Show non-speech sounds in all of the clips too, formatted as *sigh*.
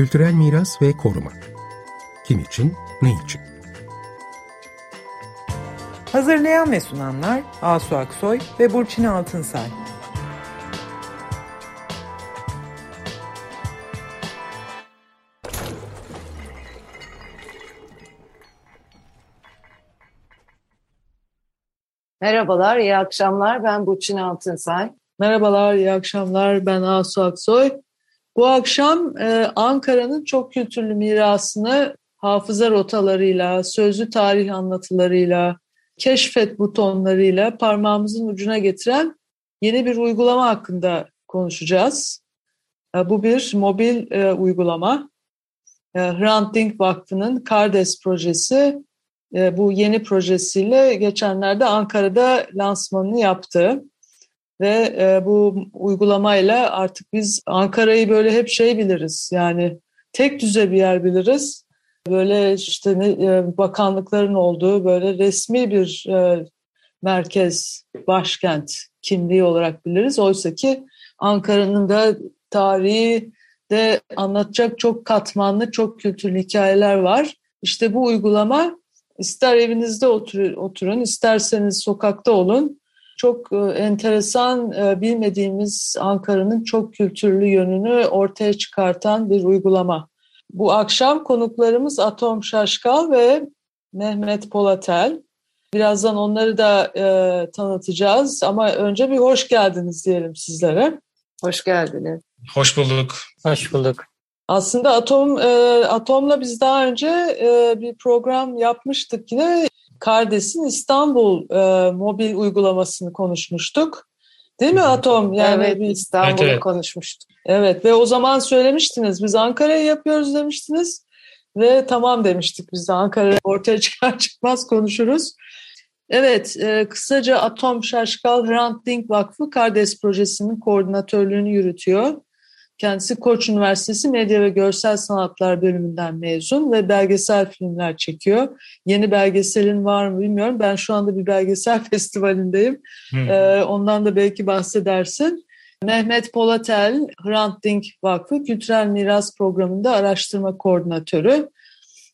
Kültürel miras ve koruma. Kim için, ne için? Hazırlayan ve sunanlar Asu Aksoy ve Burçin Altınsay. Merhabalar, iyi akşamlar. Ben Burçin Altınsay. Merhabalar, iyi akşamlar. Ben Asu Aksoy. Bu akşam e, Ankara'nın çok kültürlü mirasını hafıza rotalarıyla, sözlü tarih anlatılarıyla, keşfet butonlarıyla parmağımızın ucuna getiren yeni bir uygulama hakkında konuşacağız. E, bu bir mobil e, uygulama. E, Hrant Dink Vakfı'nın Kardes projesi e, bu yeni projesiyle geçenlerde Ankara'da lansmanını yaptı. Ve e, bu uygulamayla artık biz Ankara'yı böyle hep şey biliriz. Yani tek düze bir yer biliriz. Böyle işte e, bakanlıkların olduğu böyle resmi bir e, merkez, başkent kimliği olarak biliriz. Oysa ki Ankara'nın da tarihi de anlatacak çok katmanlı, çok kültürlü hikayeler var. İşte bu uygulama ister evinizde otur, oturun, isterseniz sokakta olun çok e, enteresan e, bilmediğimiz Ankara'nın çok kültürlü yönünü ortaya çıkartan bir uygulama. Bu akşam konuklarımız Atom Şaşkal ve Mehmet Polatel. Birazdan onları da e, tanıtacağız ama önce bir hoş geldiniz diyelim sizlere. Hoş geldiniz. Hoş bulduk. Hoş bulduk. Aslında Atom e, Atom'la biz daha önce e, bir program yapmıştık yine Kardes'in İstanbul e, mobil uygulamasını konuşmuştuk. Değil mi Atom? Yani evet, İstanbul'u evet, evet. konuşmuştuk. Evet ve o zaman söylemiştiniz. Biz Ankara'yı yapıyoruz demiştiniz. Ve tamam demiştik biz de Ankara ortaya *laughs* çıkar çıkmaz konuşuruz. Evet, e, kısaca Atom Şaşkal Hrant Dink Vakfı Kardes Projesi'nin koordinatörlüğünü yürütüyor. Kendisi Koç Üniversitesi Medya ve Görsel Sanatlar bölümünden mezun ve belgesel filmler çekiyor. Yeni belgeselin var mı bilmiyorum. Ben şu anda bir belgesel *laughs* festivalindeyim. Hmm. Ee, ondan da belki bahsedersin. Mehmet Polatel, Hrant Dink Vakfı Kültürel Miras Programı'nda araştırma koordinatörü.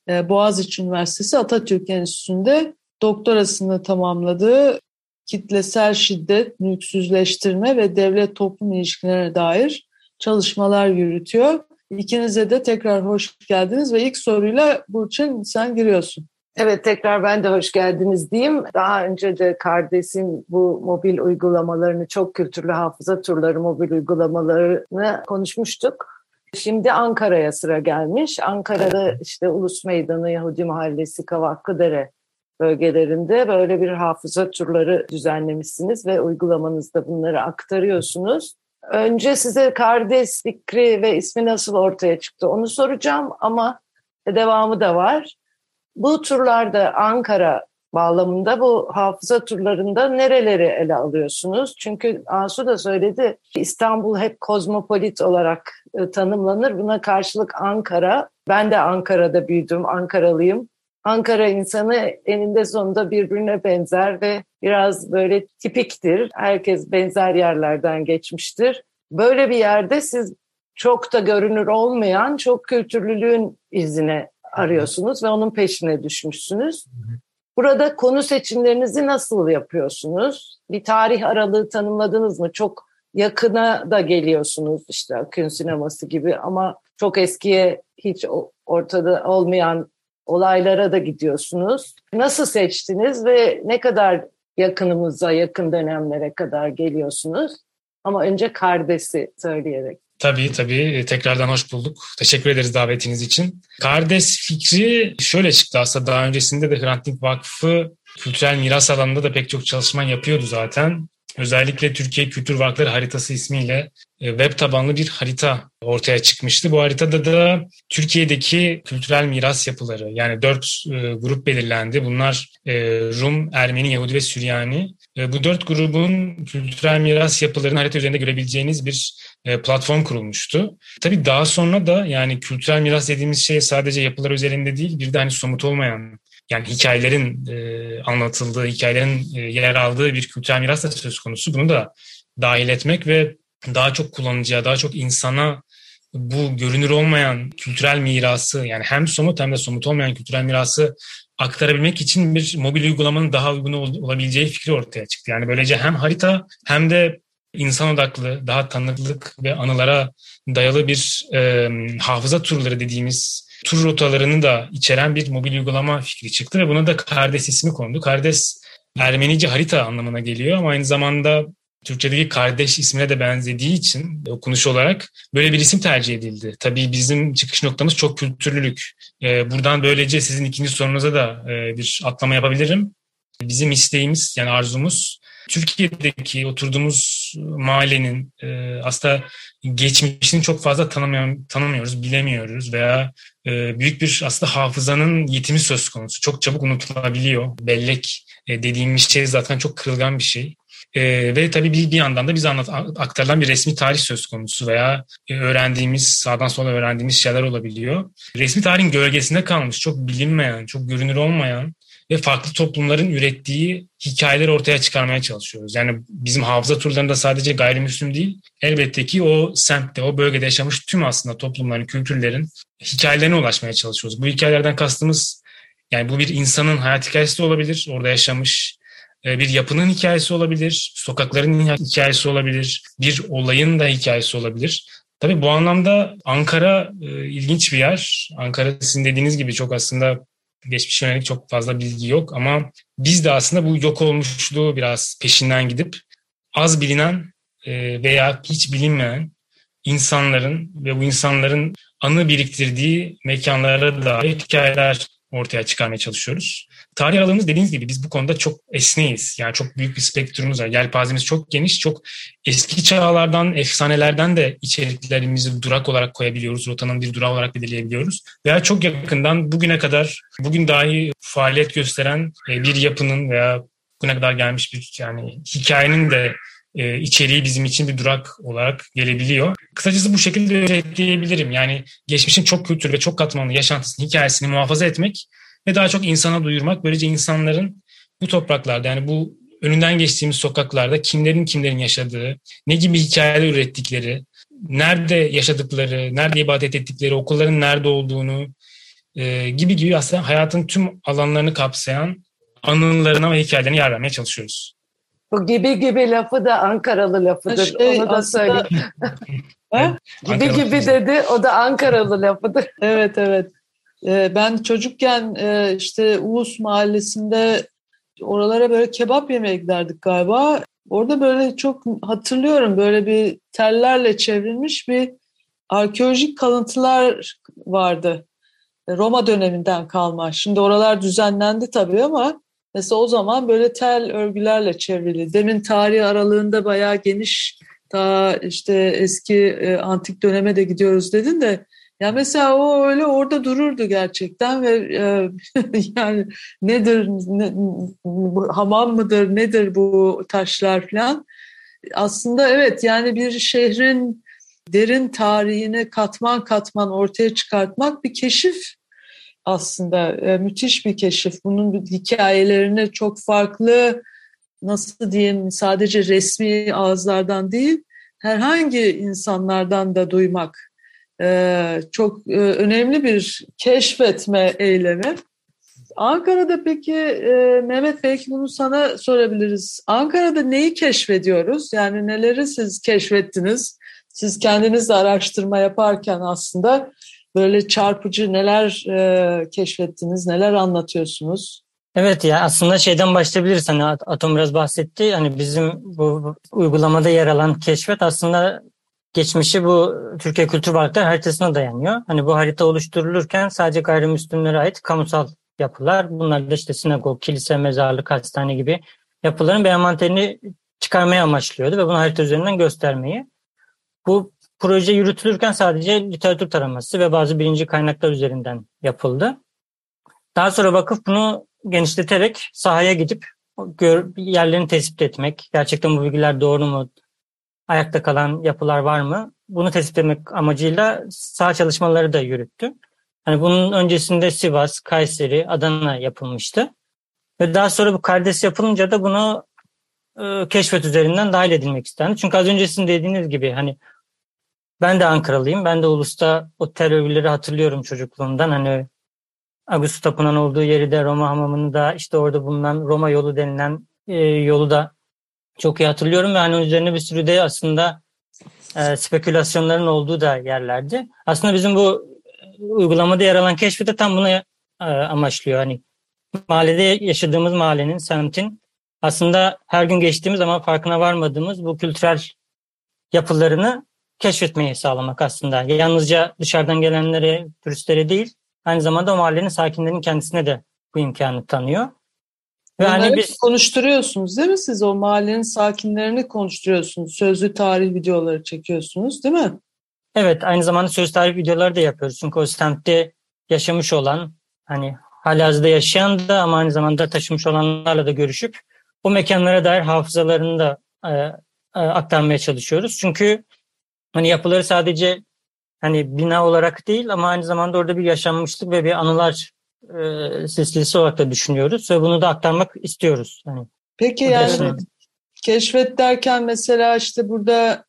Ee, Boğaziçi Üniversitesi Atatürk Enstitüsü'nde doktorasını tamamladığı kitlesel şiddet, mülksüzleştirme ve devlet toplum ilişkilerine dair çalışmalar yürütüyor. İkinize de tekrar hoş geldiniz ve ilk soruyla Burçin sen giriyorsun. Evet tekrar ben de hoş geldiniz diyeyim. Daha önce de Kardes'in bu mobil uygulamalarını, çok kültürlü hafıza turları mobil uygulamalarını konuşmuştuk. Şimdi Ankara'ya sıra gelmiş. Ankara'da işte Ulus Meydanı, Yahudi Mahallesi, Kavakkıdere bölgelerinde böyle bir hafıza turları düzenlemişsiniz ve uygulamanızda bunları aktarıyorsunuz. Önce size kardeş fikri ve ismi nasıl ortaya çıktı onu soracağım ama devamı da var. Bu turlarda Ankara bağlamında bu hafıza turlarında nereleri ele alıyorsunuz? Çünkü Asu da söyledi İstanbul hep kozmopolit olarak e, tanımlanır. Buna karşılık Ankara, ben de Ankara'da büyüdüm, Ankaralıyım. Ankara insanı eninde sonunda birbirine benzer ve biraz böyle tipiktir. Herkes benzer yerlerden geçmiştir. Böyle bir yerde siz çok da görünür olmayan çok kültürlülüğün izine arıyorsunuz ve onun peşine düşmüşsünüz. Burada konu seçimlerinizi nasıl yapıyorsunuz? Bir tarih aralığı tanımladınız mı? Çok yakına da geliyorsunuz işte Akın sineması gibi ama çok eskiye hiç ortada olmayan olaylara da gidiyorsunuz. Nasıl seçtiniz ve ne kadar yakınımıza, yakın dönemlere kadar geliyorsunuz? Ama önce Kardes'i söyleyerek. Tabii tabii. Tekrardan hoş bulduk. Teşekkür ederiz davetiniz için. Kardes fikri şöyle çıktı aslında. Daha öncesinde de Hrant Dink Vakfı kültürel miras alanında da pek çok çalışma yapıyordu zaten. Özellikle Türkiye Kültür Varlıkları Haritası ismiyle e, web tabanlı bir harita ortaya çıkmıştı. Bu haritada da Türkiye'deki kültürel miras yapıları yani dört e, grup belirlendi. Bunlar e, Rum, Ermeni, Yahudi ve Süryani. Bu dört grubun kültürel miras yapılarını harita üzerinde görebileceğiniz bir platform kurulmuştu. Tabii daha sonra da yani kültürel miras dediğimiz şey sadece yapılar üzerinde değil bir de hani somut olmayan yani hikayelerin e, anlatıldığı, hikayelerin e, yer aldığı bir kültürel miras da söz konusu. Bunu da dahil etmek ve daha çok kullanıcıya, daha çok insana bu görünür olmayan kültürel mirası yani hem somut hem de somut olmayan kültürel mirası aktarabilmek için bir mobil uygulamanın daha uygun olabileceği fikri ortaya çıktı. Yani böylece hem harita hem de insan odaklı, daha tanıklık ve anılara dayalı bir e, hafıza turları dediğimiz tur rotalarını da içeren bir mobil uygulama fikri çıktı ve buna da Kardes ismi kondu. Kardes Ermenice harita anlamına geliyor ama aynı zamanda Türkçedeki kardeş ismine de benzediği için okunuş olarak böyle bir isim tercih edildi. Tabii bizim çıkış noktamız çok kültürlülük. Ee, buradan böylece sizin ikinci sorunuza da e, bir atlama yapabilirim. Bizim isteğimiz yani arzumuz Türkiye'deki oturduğumuz mahallenin e, aslında geçmişini çok fazla tanımıyoruz, bilemiyoruz veya e, büyük bir aslında hafızanın yetimi söz konusu. Çok çabuk unutulabiliyor. Bellek dediğimiz şey zaten çok kırılgan bir şey. E, ve tabii bir, bir yandan da bize anlat, aktarılan bir resmi tarih söz konusu veya e, öğrendiğimiz, sağdan sola öğrendiğimiz şeyler olabiliyor. Resmi tarihin gölgesinde kalmış, çok bilinmeyen, çok görünür olmayan ve farklı toplumların ürettiği hikayeleri ortaya çıkarmaya çalışıyoruz. Yani bizim hafıza turlarında sadece gayrimüslim değil, elbette ki o semtte, o bölgede yaşamış tüm aslında toplumların, kültürlerin hikayelerine ulaşmaya çalışıyoruz. Bu hikayelerden kastımız yani bu bir insanın hayat hikayesi de olabilir, orada yaşamış, e, bir yapının hikayesi olabilir, sokakların hikayesi olabilir, bir olayın da hikayesi olabilir. Tabii bu anlamda Ankara e, ilginç bir yer. Ankara sizin dediğiniz gibi çok aslında geçmiş yönelik çok fazla bilgi yok ama biz de aslında bu yok olmuşluğu biraz peşinden gidip az bilinen e, veya hiç bilinmeyen insanların ve bu insanların anı biriktirdiği mekanlara dair hikayeler ortaya çıkarmaya çalışıyoruz. Tarih aralığımız dediğiniz gibi biz bu konuda çok esneyiz. Yani çok büyük bir spektrumumuz var. Yelpazemiz çok geniş. Çok eski çağlardan, efsanelerden de içeriklerimizi durak olarak koyabiliyoruz. Rotanın bir durağı olarak belirleyebiliyoruz. Veya çok yakından bugüne kadar, bugün dahi faaliyet gösteren e, bir yapının veya bugüne kadar gelmiş bir yani hikayenin de e, içeriği bizim için bir durak olarak gelebiliyor. Kısacası bu şekilde özetleyebilirim. Yani geçmişin çok kültürlü ve çok katmanlı yaşantısının hikayesini muhafaza etmek ve daha çok insana duyurmak. Böylece insanların bu topraklarda yani bu önünden geçtiğimiz sokaklarda kimlerin kimlerin yaşadığı, ne gibi hikayeler ürettikleri, nerede yaşadıkları, nerede ibadet ettikleri, okulların nerede olduğunu e, gibi gibi aslında hayatın tüm alanlarını kapsayan anılarına ve hikayelerine yer vermeye çalışıyoruz. Bu gibi gibi lafı da Ankaralı lafıdır. Şey, Onu da aslında... söyleyeyim. *laughs* gibi gibi dedi. O da Ankaralı lafıdır. Evet evet. Ee, ben çocukken e, işte Uğuz Mahallesi'nde oralara böyle kebap yemeye giderdik galiba. Orada böyle çok hatırlıyorum böyle bir tellerle çevrilmiş bir arkeolojik kalıntılar vardı. Roma döneminden kalma. Şimdi oralar düzenlendi tabii ama mesela o zaman böyle tel örgülerle çevrili. Demin tarih aralığında bayağı geniş ta işte eski e, antik döneme de gidiyoruz dedin de ya mesela o öyle orada dururdu gerçekten ve e, *laughs* yani nedir ne, hamam mıdır nedir bu taşlar falan aslında evet yani bir şehrin derin tarihini katman katman ortaya çıkartmak bir keşif aslında e, müthiş bir keşif. Bunun hikayelerini çok farklı nasıl diyeyim sadece resmi ağızlardan değil herhangi insanlardan da duymak e, çok e, önemli bir keşfetme eylemi. Ankara'da peki e, Mehmet belki bunu sana sorabiliriz. Ankara'da neyi keşfediyoruz? Yani neleri siz keşfettiniz? Siz kendiniz de araştırma yaparken aslında böyle çarpıcı neler e, keşfettiniz, neler anlatıyorsunuz? Evet ya aslında şeyden başlayabiliriz. Hani Atom biraz bahsetti. Hani bizim bu uygulamada yer alan keşfet aslında geçmişi bu Türkiye Kültür Varlıkları haritasına dayanıyor. Hani bu harita oluşturulurken sadece gayrimüslimlere ait kamusal yapılar. Bunlar da işte sinagog, kilise, mezarlık, hastane gibi yapıların bir envanterini çıkarmaya amaçlıyordu ve bunu harita üzerinden göstermeyi. Bu proje yürütülürken sadece literatür taraması ve bazı birinci kaynaklar üzerinden yapıldı. Daha sonra vakıf bunu genişleterek sahaya gidip yerlerini tespit etmek, gerçekten bu bilgiler doğru mu, ayakta kalan yapılar var mı? Bunu tespit etmek amacıyla sağ çalışmaları da yürüttü. Hani bunun öncesinde Sivas, Kayseri, Adana yapılmıştı. Ve daha sonra bu kardeş yapılınca da bunu e, keşfet üzerinden dahil edilmek istendi. Çünkü az öncesinde dediğiniz gibi hani ben de Ankaralıyım. Ben de Ulus'ta o terörleri hatırlıyorum çocukluğumdan. Hani Ağustos Tapınan olduğu yeri de Roma Hamamı'nı da işte orada bulunan Roma yolu denilen e, yolu da çok iyi hatırlıyorum. Ve hani üzerine bir sürü de aslında e, spekülasyonların olduğu da yerlerdi. Aslında bizim bu uygulamada yer alan keşfi de tam bunu e, amaçlıyor. Hani mahallede yaşadığımız mahallenin, semtin aslında her gün geçtiğimiz ama farkına varmadığımız bu kültürel yapılarını keşfetmeyi sağlamak aslında. Yalnızca dışarıdan gelenlere, turistlere değil, aynı zamanda o mahallenin sakinlerinin kendisine de bu imkanı tanıyor. Bunları hani biz konuşturuyorsunuz değil mi siz? O mahallenin sakinlerini konuşturuyorsunuz. Sözlü tarih videoları çekiyorsunuz değil mi? Evet, aynı zamanda söz tarih videoları da yapıyoruz. Çünkü o semtte yaşamış olan, hani halihazırda yaşayan da ama aynı zamanda taşımış olanlarla da görüşüp o mekanlara dair hafızalarını da e, e, aktarmaya çalışıyoruz. Çünkü hani yapıları sadece hani bina olarak değil ama aynı zamanda orada bir yaşanmışlık ve bir anılar e, silsilesi olarak da düşünüyoruz ve bunu da aktarmak istiyoruz. Hani Peki yani keşfet derken mesela işte burada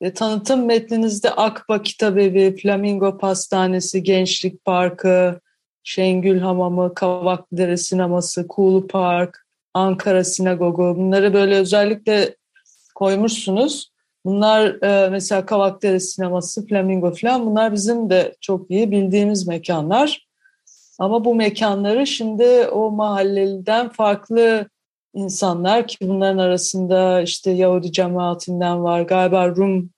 e, tanıtım metninizde Akba Kitabevi, Flamingo Pastanesi, Gençlik Parkı, Şengül Hamamı, Kavaklıdere Sineması, Kuğulu Park, Ankara Sinagogu bunları böyle özellikle koymuşsunuz. Bunlar e, mesela Kavakdere Sineması, Flamingo falan bunlar bizim de çok iyi bildiğimiz mekanlar. Ama bu mekanları şimdi o mahalleliden farklı insanlar ki bunların arasında işte Yahudi cemaatinden var, galiba Rum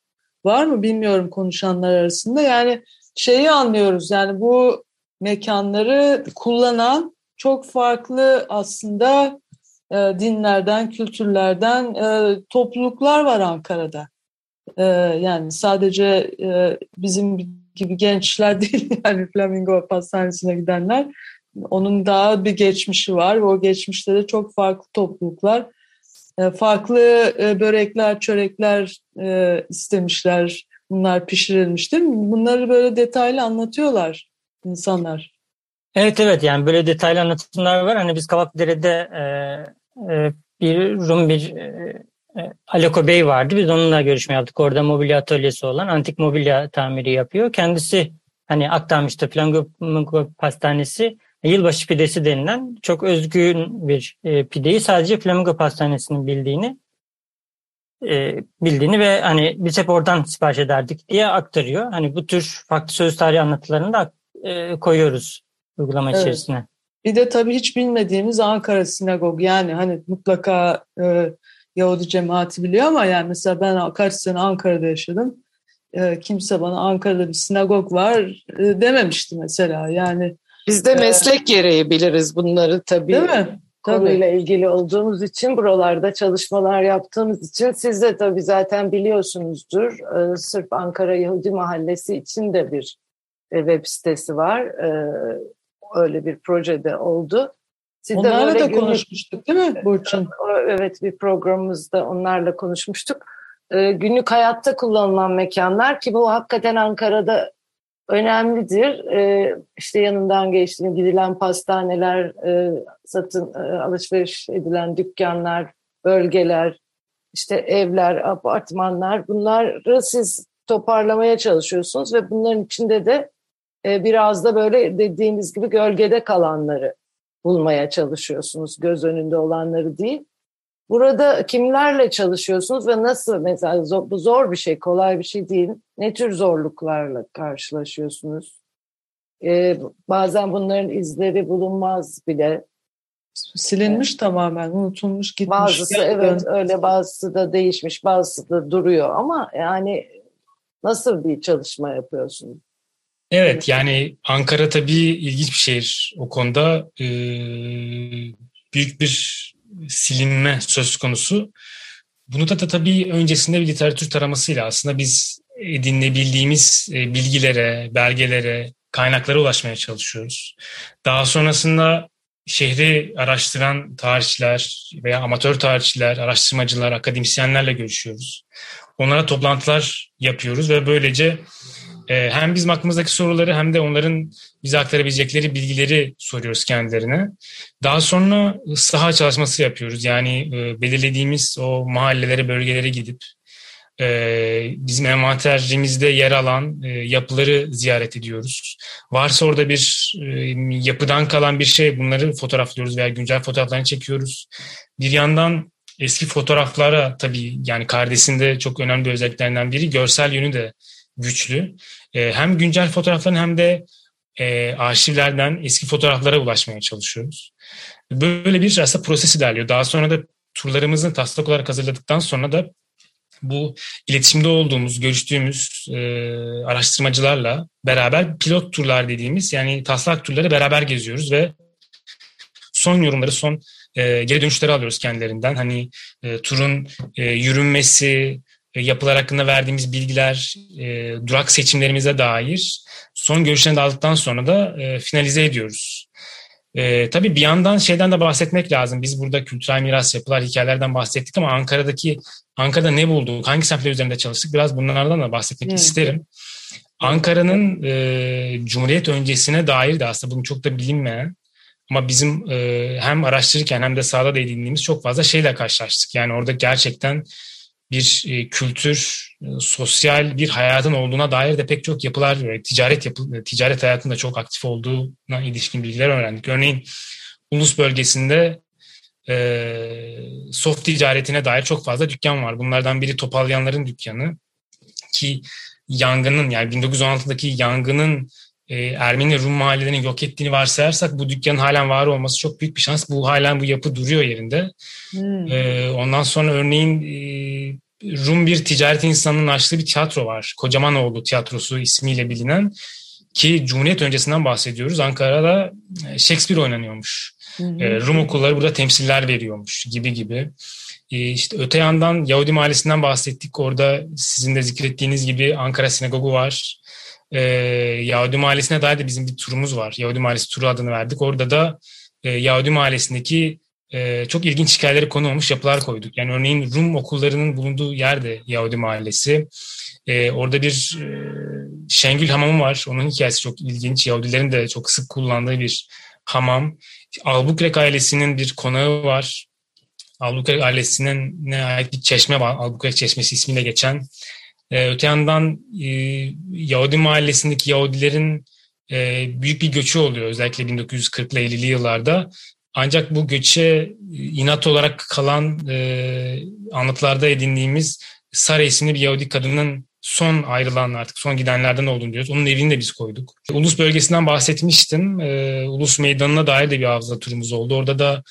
var mı bilmiyorum konuşanlar arasında. Yani şeyi anlıyoruz yani bu mekanları kullanan çok farklı aslında e, dinlerden, kültürlerden e, topluluklar var Ankara'da. E, yani sadece e, bizim gibi gençler *laughs* değil yani Flamingo Pastanesi'ne gidenler. Onun daha bir geçmişi var ve o geçmişte de çok farklı topluluklar, e, farklı e, börekler, çörekler e, istemişler. Bunlar pişirilmiş değil mi? Bunları böyle detaylı anlatıyorlar insanlar. Evet evet yani böyle detaylı anlatımlar var. Hani biz Kavakdere'de e, e, bir Rum bir e, Aleko Bey vardı. Biz onunla görüşme yaptık. Orada mobilya atölyesi olan antik mobilya tamiri yapıyor. Kendisi hani aktarmıştı Flamingo Pastanesi yılbaşı pidesi denilen çok özgün bir e, pideyi sadece Flamingo Pastanesi'nin bildiğini e, bildiğini ve hani biz hep oradan sipariş ederdik diye aktarıyor. Hani bu tür farklı söz tarihi anlatılarını da e, koyuyoruz uygulama evet. içerisine. Bir de tabii hiç bilmediğimiz Ankara Sinagog yani hani mutlaka e, Yahudi cemaati biliyor ama yani mesela ben kaç sene Ankara'da yaşadım. E, kimse bana Ankara'da bir sinagog var e, dememişti mesela yani. Biz de e, meslek gereği biliriz bunları tabii. Değil mi? Konuyla tabii. ilgili olduğumuz için buralarda çalışmalar yaptığımız için siz de tabii zaten biliyorsunuzdur. E, sırf Ankara Yahudi Mahallesi için de bir e, web sitesi var. E, öyle bir projede oldu. Siz onlarla da günlük, konuşmuştuk değil mi Burçin? Evet bir programımızda onlarla konuşmuştuk. Ee, günlük hayatta kullanılan mekanlar ki bu hakikaten Ankara'da önemlidir. Ee, işte yanından geçtiğinde gidilen pastaneler, e, satın e, alışveriş edilen dükkanlar, bölgeler, işte evler, apartmanlar bunları siz toparlamaya çalışıyorsunuz ve bunların içinde de e, biraz da böyle dediğiniz gibi gölgede kalanları bulmaya çalışıyorsunuz göz önünde olanları değil. Burada kimlerle çalışıyorsunuz ve nasıl mesela zor, bu zor bir şey, kolay bir şey değil. Ne tür zorluklarla karşılaşıyorsunuz? Ee, bazen bunların izleri bulunmaz bile. Silinmiş evet. tamamen, unutulmuş, gitmiş. Bazısı evet öyle, bazısı da değişmiş, bazısı da duruyor ama yani nasıl bir çalışma yapıyorsunuz? Evet yani Ankara tabii ilginç bir şehir o konuda. Ee, büyük bir silinme söz konusu. Bunu da, da tabii öncesinde bir literatür taramasıyla aslında biz edinebildiğimiz e, bilgilere, belgelere, kaynaklara ulaşmaya çalışıyoruz. Daha sonrasında şehri araştıran tarihçiler veya amatör tarihçiler, araştırmacılar, akademisyenlerle görüşüyoruz. Onlara toplantılar yapıyoruz ve böylece ee, hem bizim aklımızdaki soruları hem de onların bize aktarabilecekleri bilgileri soruyoruz kendilerine. Daha sonra saha çalışması yapıyoruz. Yani e, belirlediğimiz o mahallelere, bölgelere gidip e, bizim envanterimizde yer alan e, yapıları ziyaret ediyoruz. Varsa orada bir yapıdan kalan bir şey bunları fotoğraflıyoruz veya güncel fotoğraflarını çekiyoruz. Bir yandan eski fotoğraflara tabii yani kardeşinde çok önemli özelliklerinden biri görsel yönü de güçlü. E, hem güncel fotoğrafların hem de e, arşivlerden eski fotoğraflara ulaşmaya çalışıyoruz. Böyle bir aslında proses ilerliyor. Daha sonra da turlarımızı taslak olarak hazırladıktan sonra da bu iletişimde olduğumuz, görüştüğümüz e, araştırmacılarla beraber pilot turlar dediğimiz yani taslak turları beraber geziyoruz ve son yorumları, son e, geri dönüşleri alıyoruz kendilerinden. Hani e, turun e, yürünmesi, yapılar hakkında verdiğimiz bilgiler, e, durak seçimlerimize dair son görüşlerini de aldıktan sonra da e, finalize ediyoruz. E, tabii bir yandan şeyden de bahsetmek lazım. Biz burada kültürel miras yapılar, hikayelerden bahsettik ama Ankara'daki Ankara'da ne bulduk, hangi semtler üzerinde çalıştık biraz bunlardan da bahsetmek evet. isterim. Ankara'nın e, Cumhuriyet öncesine dair de aslında bunu çok da bilinmeyen ama bizim e, hem araştırırken hem de sahada da edindiğimiz çok fazla şeyle karşılaştık. Yani orada gerçekten bir e, kültür, e, sosyal bir hayatın olduğuna dair de pek çok yapılar ve ticaret yapı, ticaret hayatında çok aktif olduğuna ilişkin bilgiler öğrendik. Örneğin Ulus bölgesinde e, soft ticaretine dair çok fazla dükkan var. Bunlardan biri Topalyanların dükkanı ki yangının yani 1916'daki yangının e, Ermeni Rum mahallelerini yok ettiğini varsayarsak bu dükkanın halen var olması çok büyük bir şans. Bu halen bu yapı duruyor yerinde. Hmm. E, ondan sonra örneğin e, Rum bir ticaret insanının açtığı bir tiyatro var. Kocamanoğlu tiyatrosu ismiyle bilinen ki Cumhuriyet öncesinden bahsediyoruz. Ankara'da e, Shakespeare oynanıyormuş. Hmm. E, Rum okulları burada temsiller veriyormuş gibi gibi. E, işte öte yandan Yahudi Mahallesi'nden bahsettik. Orada sizin de zikrettiğiniz gibi Ankara Sinagogu var e, Yahudi Mahallesi'ne dair de bizim bir turumuz var. Yahudi Mahallesi turu adını verdik. Orada da e, Yahudi Mahallesi'ndeki e, çok ilginç hikayeleri konu olmuş yapılar koyduk. Yani örneğin Rum okullarının bulunduğu yerde Yahudi Mahallesi. E, orada bir e, Şengül Hamamı var. Onun hikayesi çok ilginç. Yahudilerin de çok sık kullandığı bir hamam. Albuquerque ailesinin bir konağı var. Albuquerque ailesinin ne ait bir çeşme var. Albuquerque Çeşmesi ismiyle geçen. E, öte yandan e, Yahudi mahallesindeki Yahudilerin e, büyük bir göçü oluyor özellikle 1940'lı 50'li yıllarda. Ancak bu göçe e, inat olarak kalan e, anlatılarda edindiğimiz Sara isimli bir Yahudi kadının son ayrılan artık son gidenlerden olduğunu diyoruz. Onun evini de biz koyduk. Ulus bölgesinden bahsetmiştim. E, Ulus meydanına dair de bir hafıza turumuz oldu. Orada da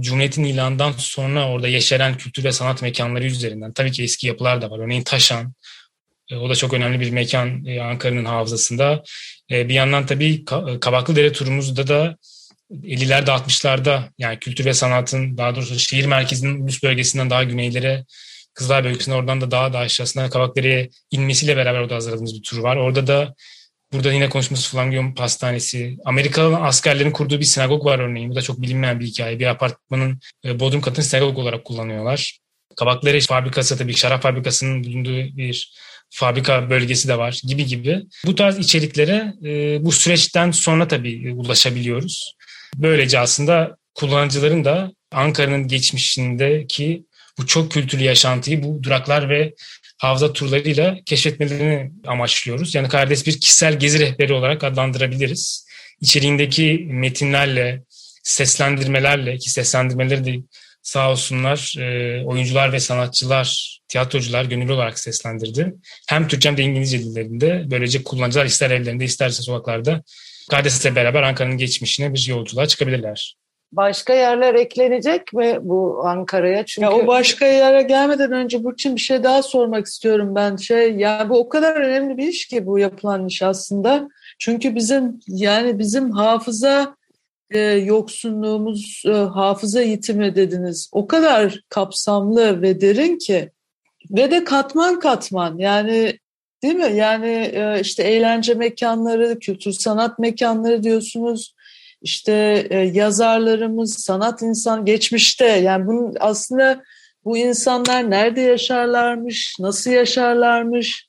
Cumhuriyet'in ilanından sonra orada yeşeren kültür ve sanat mekanları üzerinden tabii ki eski yapılar da var. Örneğin Taşan, e, o da çok önemli bir mekan e, Ankara'nın hafızasında. E, bir yandan tabii Kabaklıdere turumuzda da 50'lerde 60'larda yani kültür ve sanatın daha doğrusu şehir merkezinin ulus bölgesinden daha güneylere Kızılay bölgesine oradan da daha da aşağısına Kabaklıdere'ye inmesiyle beraber orada hazırladığımız bir tur var. Orada da burada yine konuştuğumuz Flamingo Pastanesi, Amerikalı askerlerin kurduğu bir sinagog var örneğin. Bu da çok bilinmeyen bir hikaye. Bir apartmanın bodrum katını sinagog olarak kullanıyorlar. Kabaklıdere fabrikası tabii şarap fabrikasının bulunduğu bir fabrika bölgesi de var gibi gibi. Bu tarz içeriklere e, bu süreçten sonra tabii ulaşabiliyoruz. Böylece aslında kullanıcıların da Ankara'nın geçmişindeki bu çok kültürlü yaşantıyı bu duraklar ve hafıza turlarıyla keşfetmelerini amaçlıyoruz. Yani Kardes bir kişisel gezi rehberi olarak adlandırabiliriz. İçeriğindeki metinlerle, seslendirmelerle ki seslendirmeleri de sağ olsunlar e, oyuncular ve sanatçılar, tiyatrocular gönüllü olarak seslendirdi. Hem Türkçe hem de İngilizce dillerinde böylece kullanıcılar ister evlerinde isterse sokaklarda Kardes'le beraber Ankara'nın geçmişine bir yolculuğa çıkabilirler. Başka yerler eklenecek mi bu Ankara'ya? Çünkü ya o başka yere gelmeden önce Burçin bir şey daha sormak istiyorum ben. Şey yani bu o kadar önemli bir iş ki bu yapılan iş aslında. Çünkü bizim yani bizim hafıza e, yoksunluğumuz, e, hafıza yitimi dediniz. O kadar kapsamlı ve derin ki ve de katman katman yani değil mi? Yani e, işte eğlence mekanları, kültür sanat mekanları diyorsunuz. İşte e, yazarlarımız, sanat insan geçmişte yani bunun aslında bu insanlar nerede yaşarlarmış, nasıl yaşarlarmış,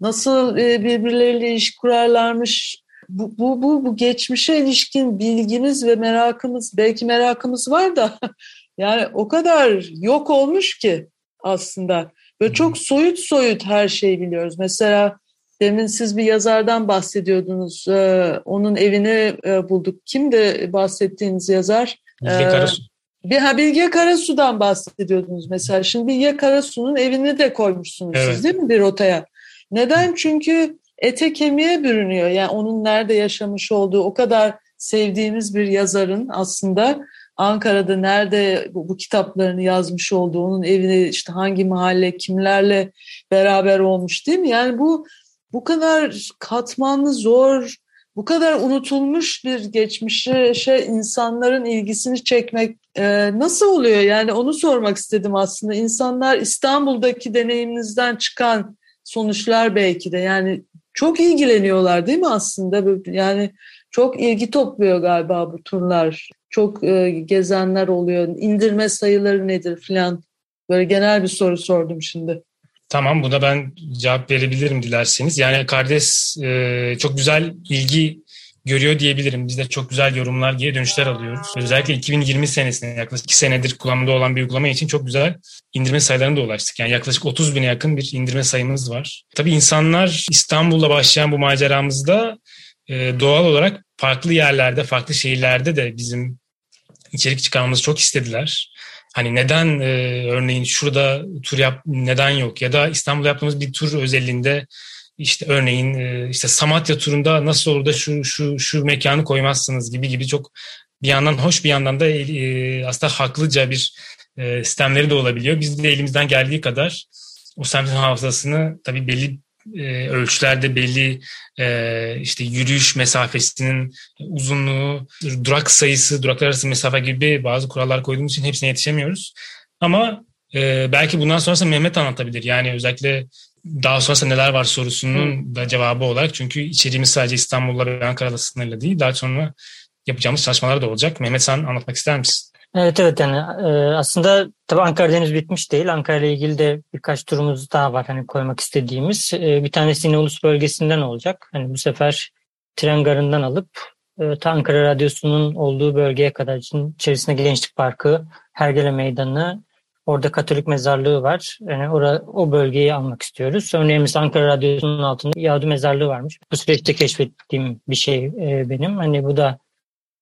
nasıl e, birbirleriyle iş kurarlarmış bu, bu, bu, bu geçmişe ilişkin bilgimiz ve merakımız, belki merakımız var da *laughs* yani o kadar yok olmuş ki aslında. Böyle çok soyut soyut her şeyi biliyoruz. Mesela demin siz bir yazardan bahsediyordunuz. Ee, onun evini e, bulduk. Kimdi bahsettiğiniz yazar? Bilge Karasu. Bir, ha, Bilge Karasu'dan bahsediyordunuz mesela. Şimdi Bilge Karasu'nun evini de koymuşsunuz Evet. siz değil mi bir rotaya? Neden? Çünkü ete kemiğe bürünüyor. Yani onun nerede yaşamış olduğu o kadar sevdiğimiz bir yazarın aslında Ankara'da nerede bu, bu kitaplarını yazmış olduğu, onun evine işte hangi mahalle, kimlerle beraber olmuş değil mi? Yani bu bu kadar katmanlı, zor, bu kadar unutulmuş bir geçmişe şey, insanların ilgisini çekmek e, nasıl oluyor? Yani onu sormak istedim aslında. İnsanlar İstanbul'daki deneyiminizden çıkan sonuçlar belki de yani çok ilgileniyorlar değil mi aslında? Yani çok ilgi topluyor galiba bu turlar. Çok e, gezenler oluyor. İndirme sayıları nedir filan. Böyle genel bir soru sordum şimdi. Tamam buna ben cevap verebilirim dilerseniz. Yani Kardes e, çok güzel ilgi görüyor diyebilirim. Biz de çok güzel yorumlar, geri dönüşler alıyoruz. Özellikle 2020 senesinde yaklaşık 2 senedir kullanımda olan bir uygulama için çok güzel indirme sayılarına da ulaştık. Yani yaklaşık 30 bine yakın bir indirme sayımız var. Tabii insanlar İstanbul'la başlayan bu maceramızda e, doğal olarak farklı yerlerde, farklı şehirlerde de bizim içerik çıkarmamızı çok istediler. Hani neden e, örneğin şurada tur yap neden yok ya da İstanbul'da yaptığımız bir tur özelliğinde işte örneğin e, işte Samatya turunda nasıl olur da şu şu şu mekanı koymazsınız gibi gibi çok bir yandan hoş bir yandan da e, aslında haklıca bir e, sistemleri de olabiliyor. Biz de elimizden geldiği kadar o semtin hafızasını tabii belli e, ölçülerde belli e, işte yürüyüş mesafesinin uzunluğu, durak sayısı, duraklar arası mesafe gibi bazı kurallar koyduğumuz için hepsine yetişemiyoruz. Ama e, belki bundan sonrasında Mehmet anlatabilir. Yani özellikle daha sonrasında neler var sorusunun da cevabı olarak. Çünkü içeriğimiz sadece İstanbul'la ve Ankara'da sınırlı değil. Daha sonra yapacağımız çalışmalar da olacak. Mehmet sen anlatmak ister misin? Evet evet yani e, aslında tabii Ankara henüz bitmiş değil. Ankara ile ilgili de birkaç turumuz daha var hani koymak istediğimiz. E, bir tanesi yine Ulus bölgesinden olacak. Hani bu sefer tren garından alıp e, Ankara Radyosu'nun olduğu bölgeye kadar için içerisinde Gençlik Parkı, Hergele Meydanı, orada Katolik mezarlığı var. Yani ora, o bölgeyi almak istiyoruz. Örneğin mesela Ankara Radyosu'nun altında Yahudi mezarlığı varmış. Bu süreçte keşfettiğim bir şey e, benim. Hani bu da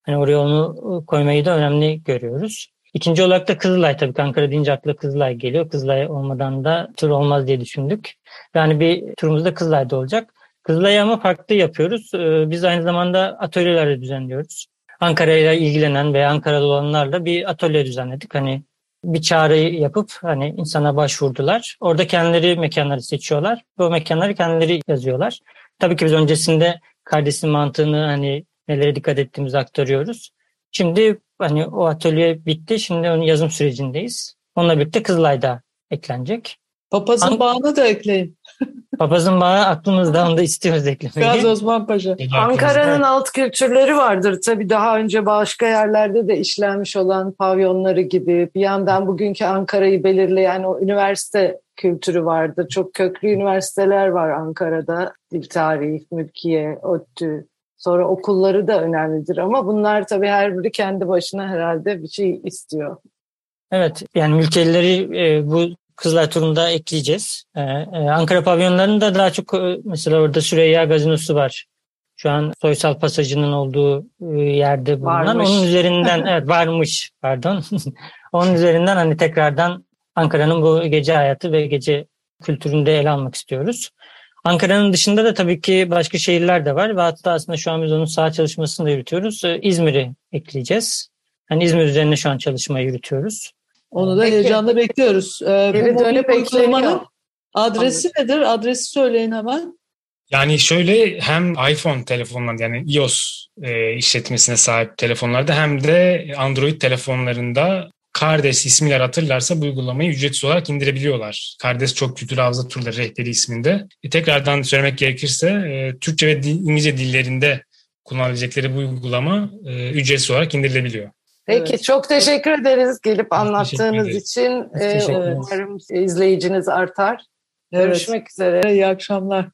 Hani oraya onu koymayı da önemli görüyoruz. İkinci olarak da Kızılay tabii Ankara deyince akla Kızılay geliyor. Kızılay olmadan da tur olmaz diye düşündük. Yani bir turumuz da Kızılay'da olacak. Kızılay'ı ama farklı yapıyoruz. Biz aynı zamanda atölyeler düzenliyoruz. Ankara ile ilgilenen veya Ankara'da olanlarla bir atölye düzenledik. Hani bir çağrı yapıp hani insana başvurdular. Orada kendileri mekanları seçiyorlar. Bu mekanları kendileri yazıyorlar. Tabii ki biz öncesinde kardeşin mantığını hani nelere dikkat ettiğimizi aktarıyoruz. Şimdi hani o atölye bitti. Şimdi onun yazım sürecindeyiz. Onunla birlikte Kızılay'da eklenecek. Papazın An- bağını da ekleyin. *laughs* Papazın bağı aklımızda onu da istiyoruz eklemeyi. Gazi Osman Paşa. Ankara'nın alt kültürleri vardır. Tabii daha önce başka yerlerde de işlenmiş olan pavyonları gibi. Bir yandan bugünkü Ankara'yı belirleyen o üniversite kültürü vardır. Çok köklü üniversiteler var Ankara'da. Dil Tarihi, Mülkiye, ODTÜ. Sonra okulları da önemlidir ama bunlar tabii her biri kendi başına herhalde bir şey istiyor. Evet yani mülkiyeleri e, bu Kızılay turunda ekleyeceğiz. E, e, Ankara pavyonlarında daha çok e, mesela orada Süreyya Gazinosu var. Şu an Soysal Pasajı'nın olduğu e, yerde bulunan. Varmış. Onun üzerinden *laughs* evet varmış pardon. *laughs* Onun üzerinden hani tekrardan Ankara'nın bu gece hayatı ve gece kültürünü de ele almak istiyoruz. Ankara'nın dışında da tabii ki başka şehirler de var ve hatta aslında şu an biz onun saha çalışmasını da yürütüyoruz. Ee, İzmir'i ekleyeceğiz. Yani İzmir üzerine şu an çalışma yürütüyoruz. Onu da Peki. heyecanla bekliyoruz. Ee, Geri bu mobil uygulamanın adresi nedir? Adresi söyleyin hemen. Yani şöyle hem iPhone telefonlarında yani iOS e, işletmesine sahip telefonlarda hem de Android telefonlarında Kardes ismiyle hatırlarsa bu uygulamayı ücretsiz olarak indirebiliyorlar. Kardes Çok Kültür Hafıza Turları Rehberi isminde. E, tekrardan söylemek gerekirse e, Türkçe ve dil- İngilizce dillerinde kullanabilecekleri bu uygulama e, ücretsiz olarak indirilebiliyor. Peki Evet. çok teşekkür ederiz gelip anlattığınız için. Ee, umarım izleyiciniz artar. Evet. Görüşmek üzere. İyi akşamlar.